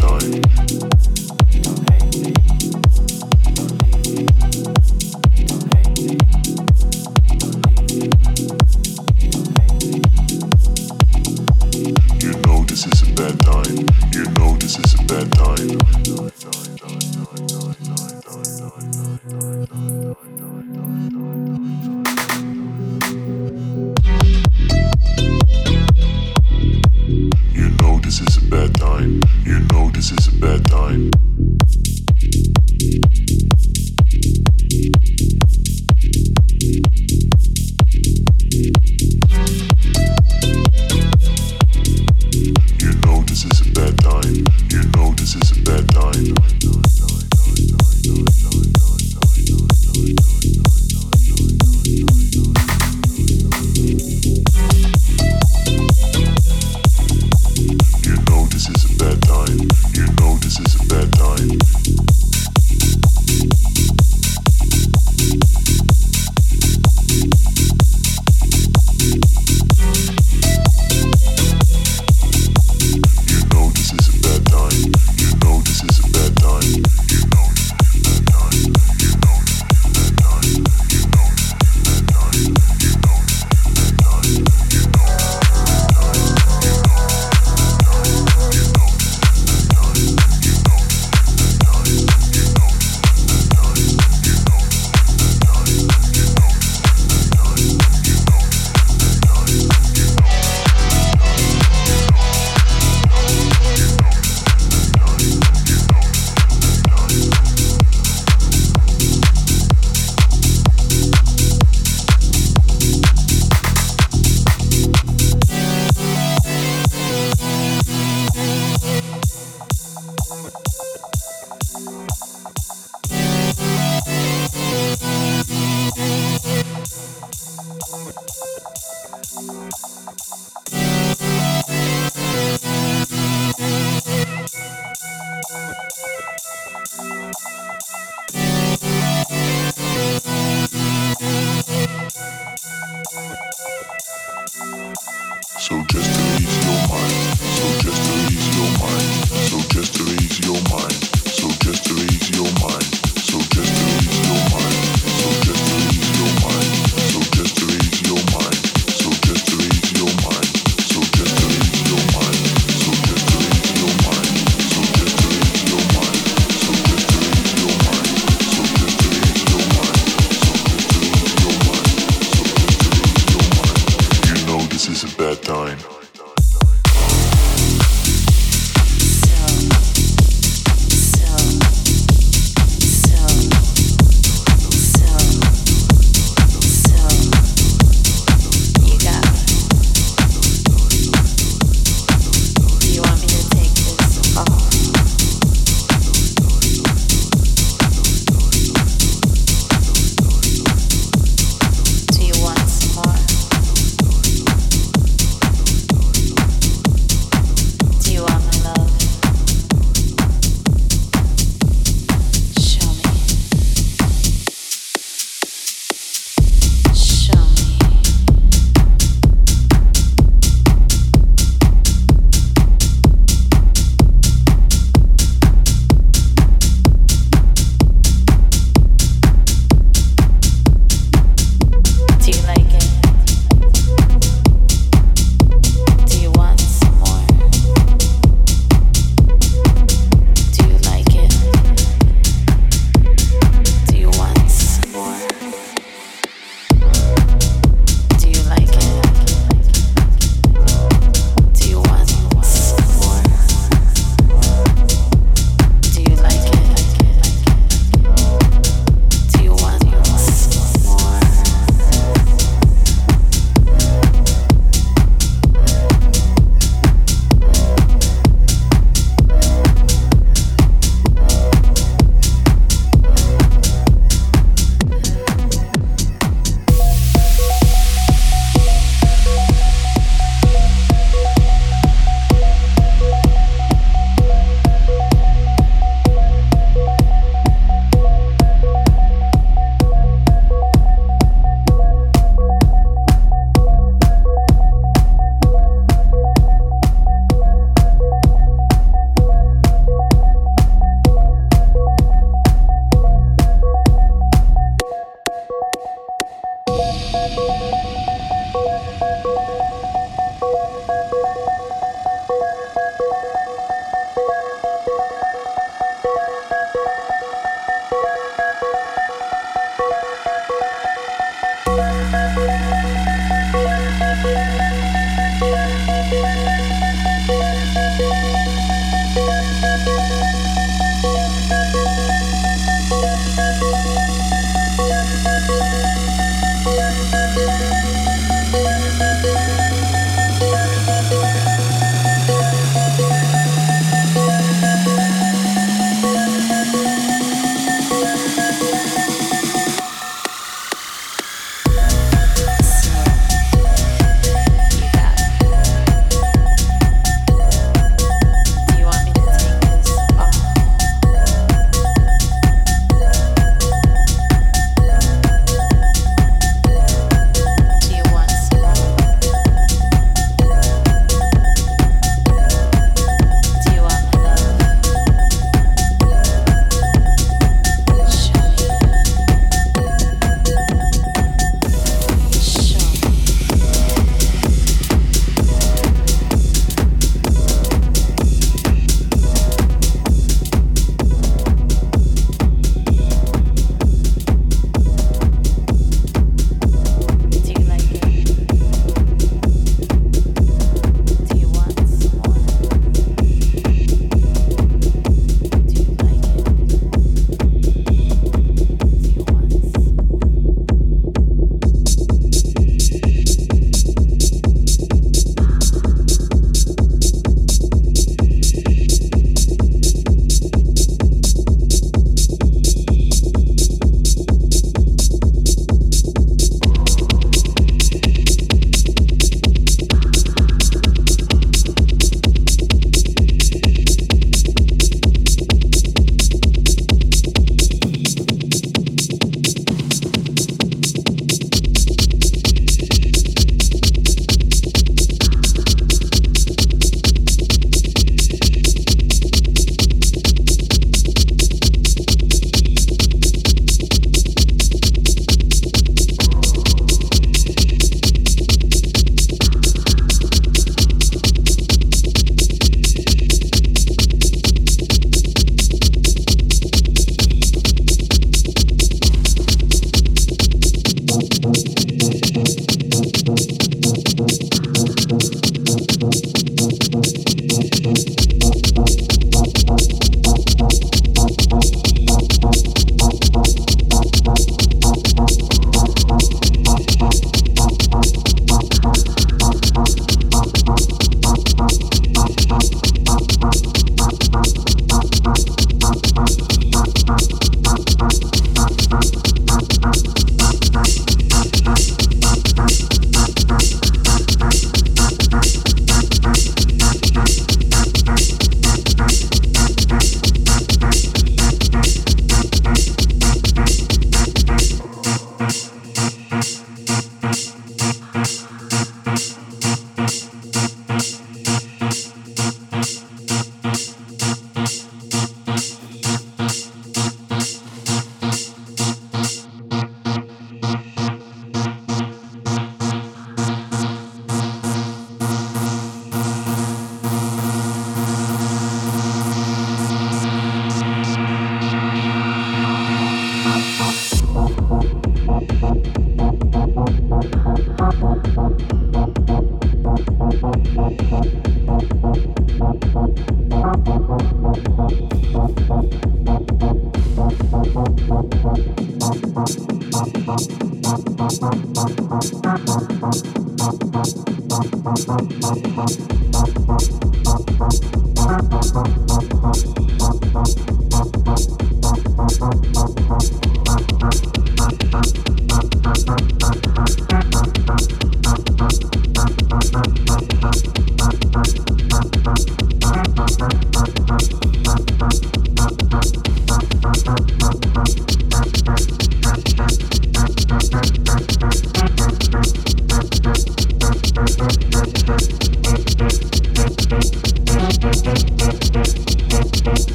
night.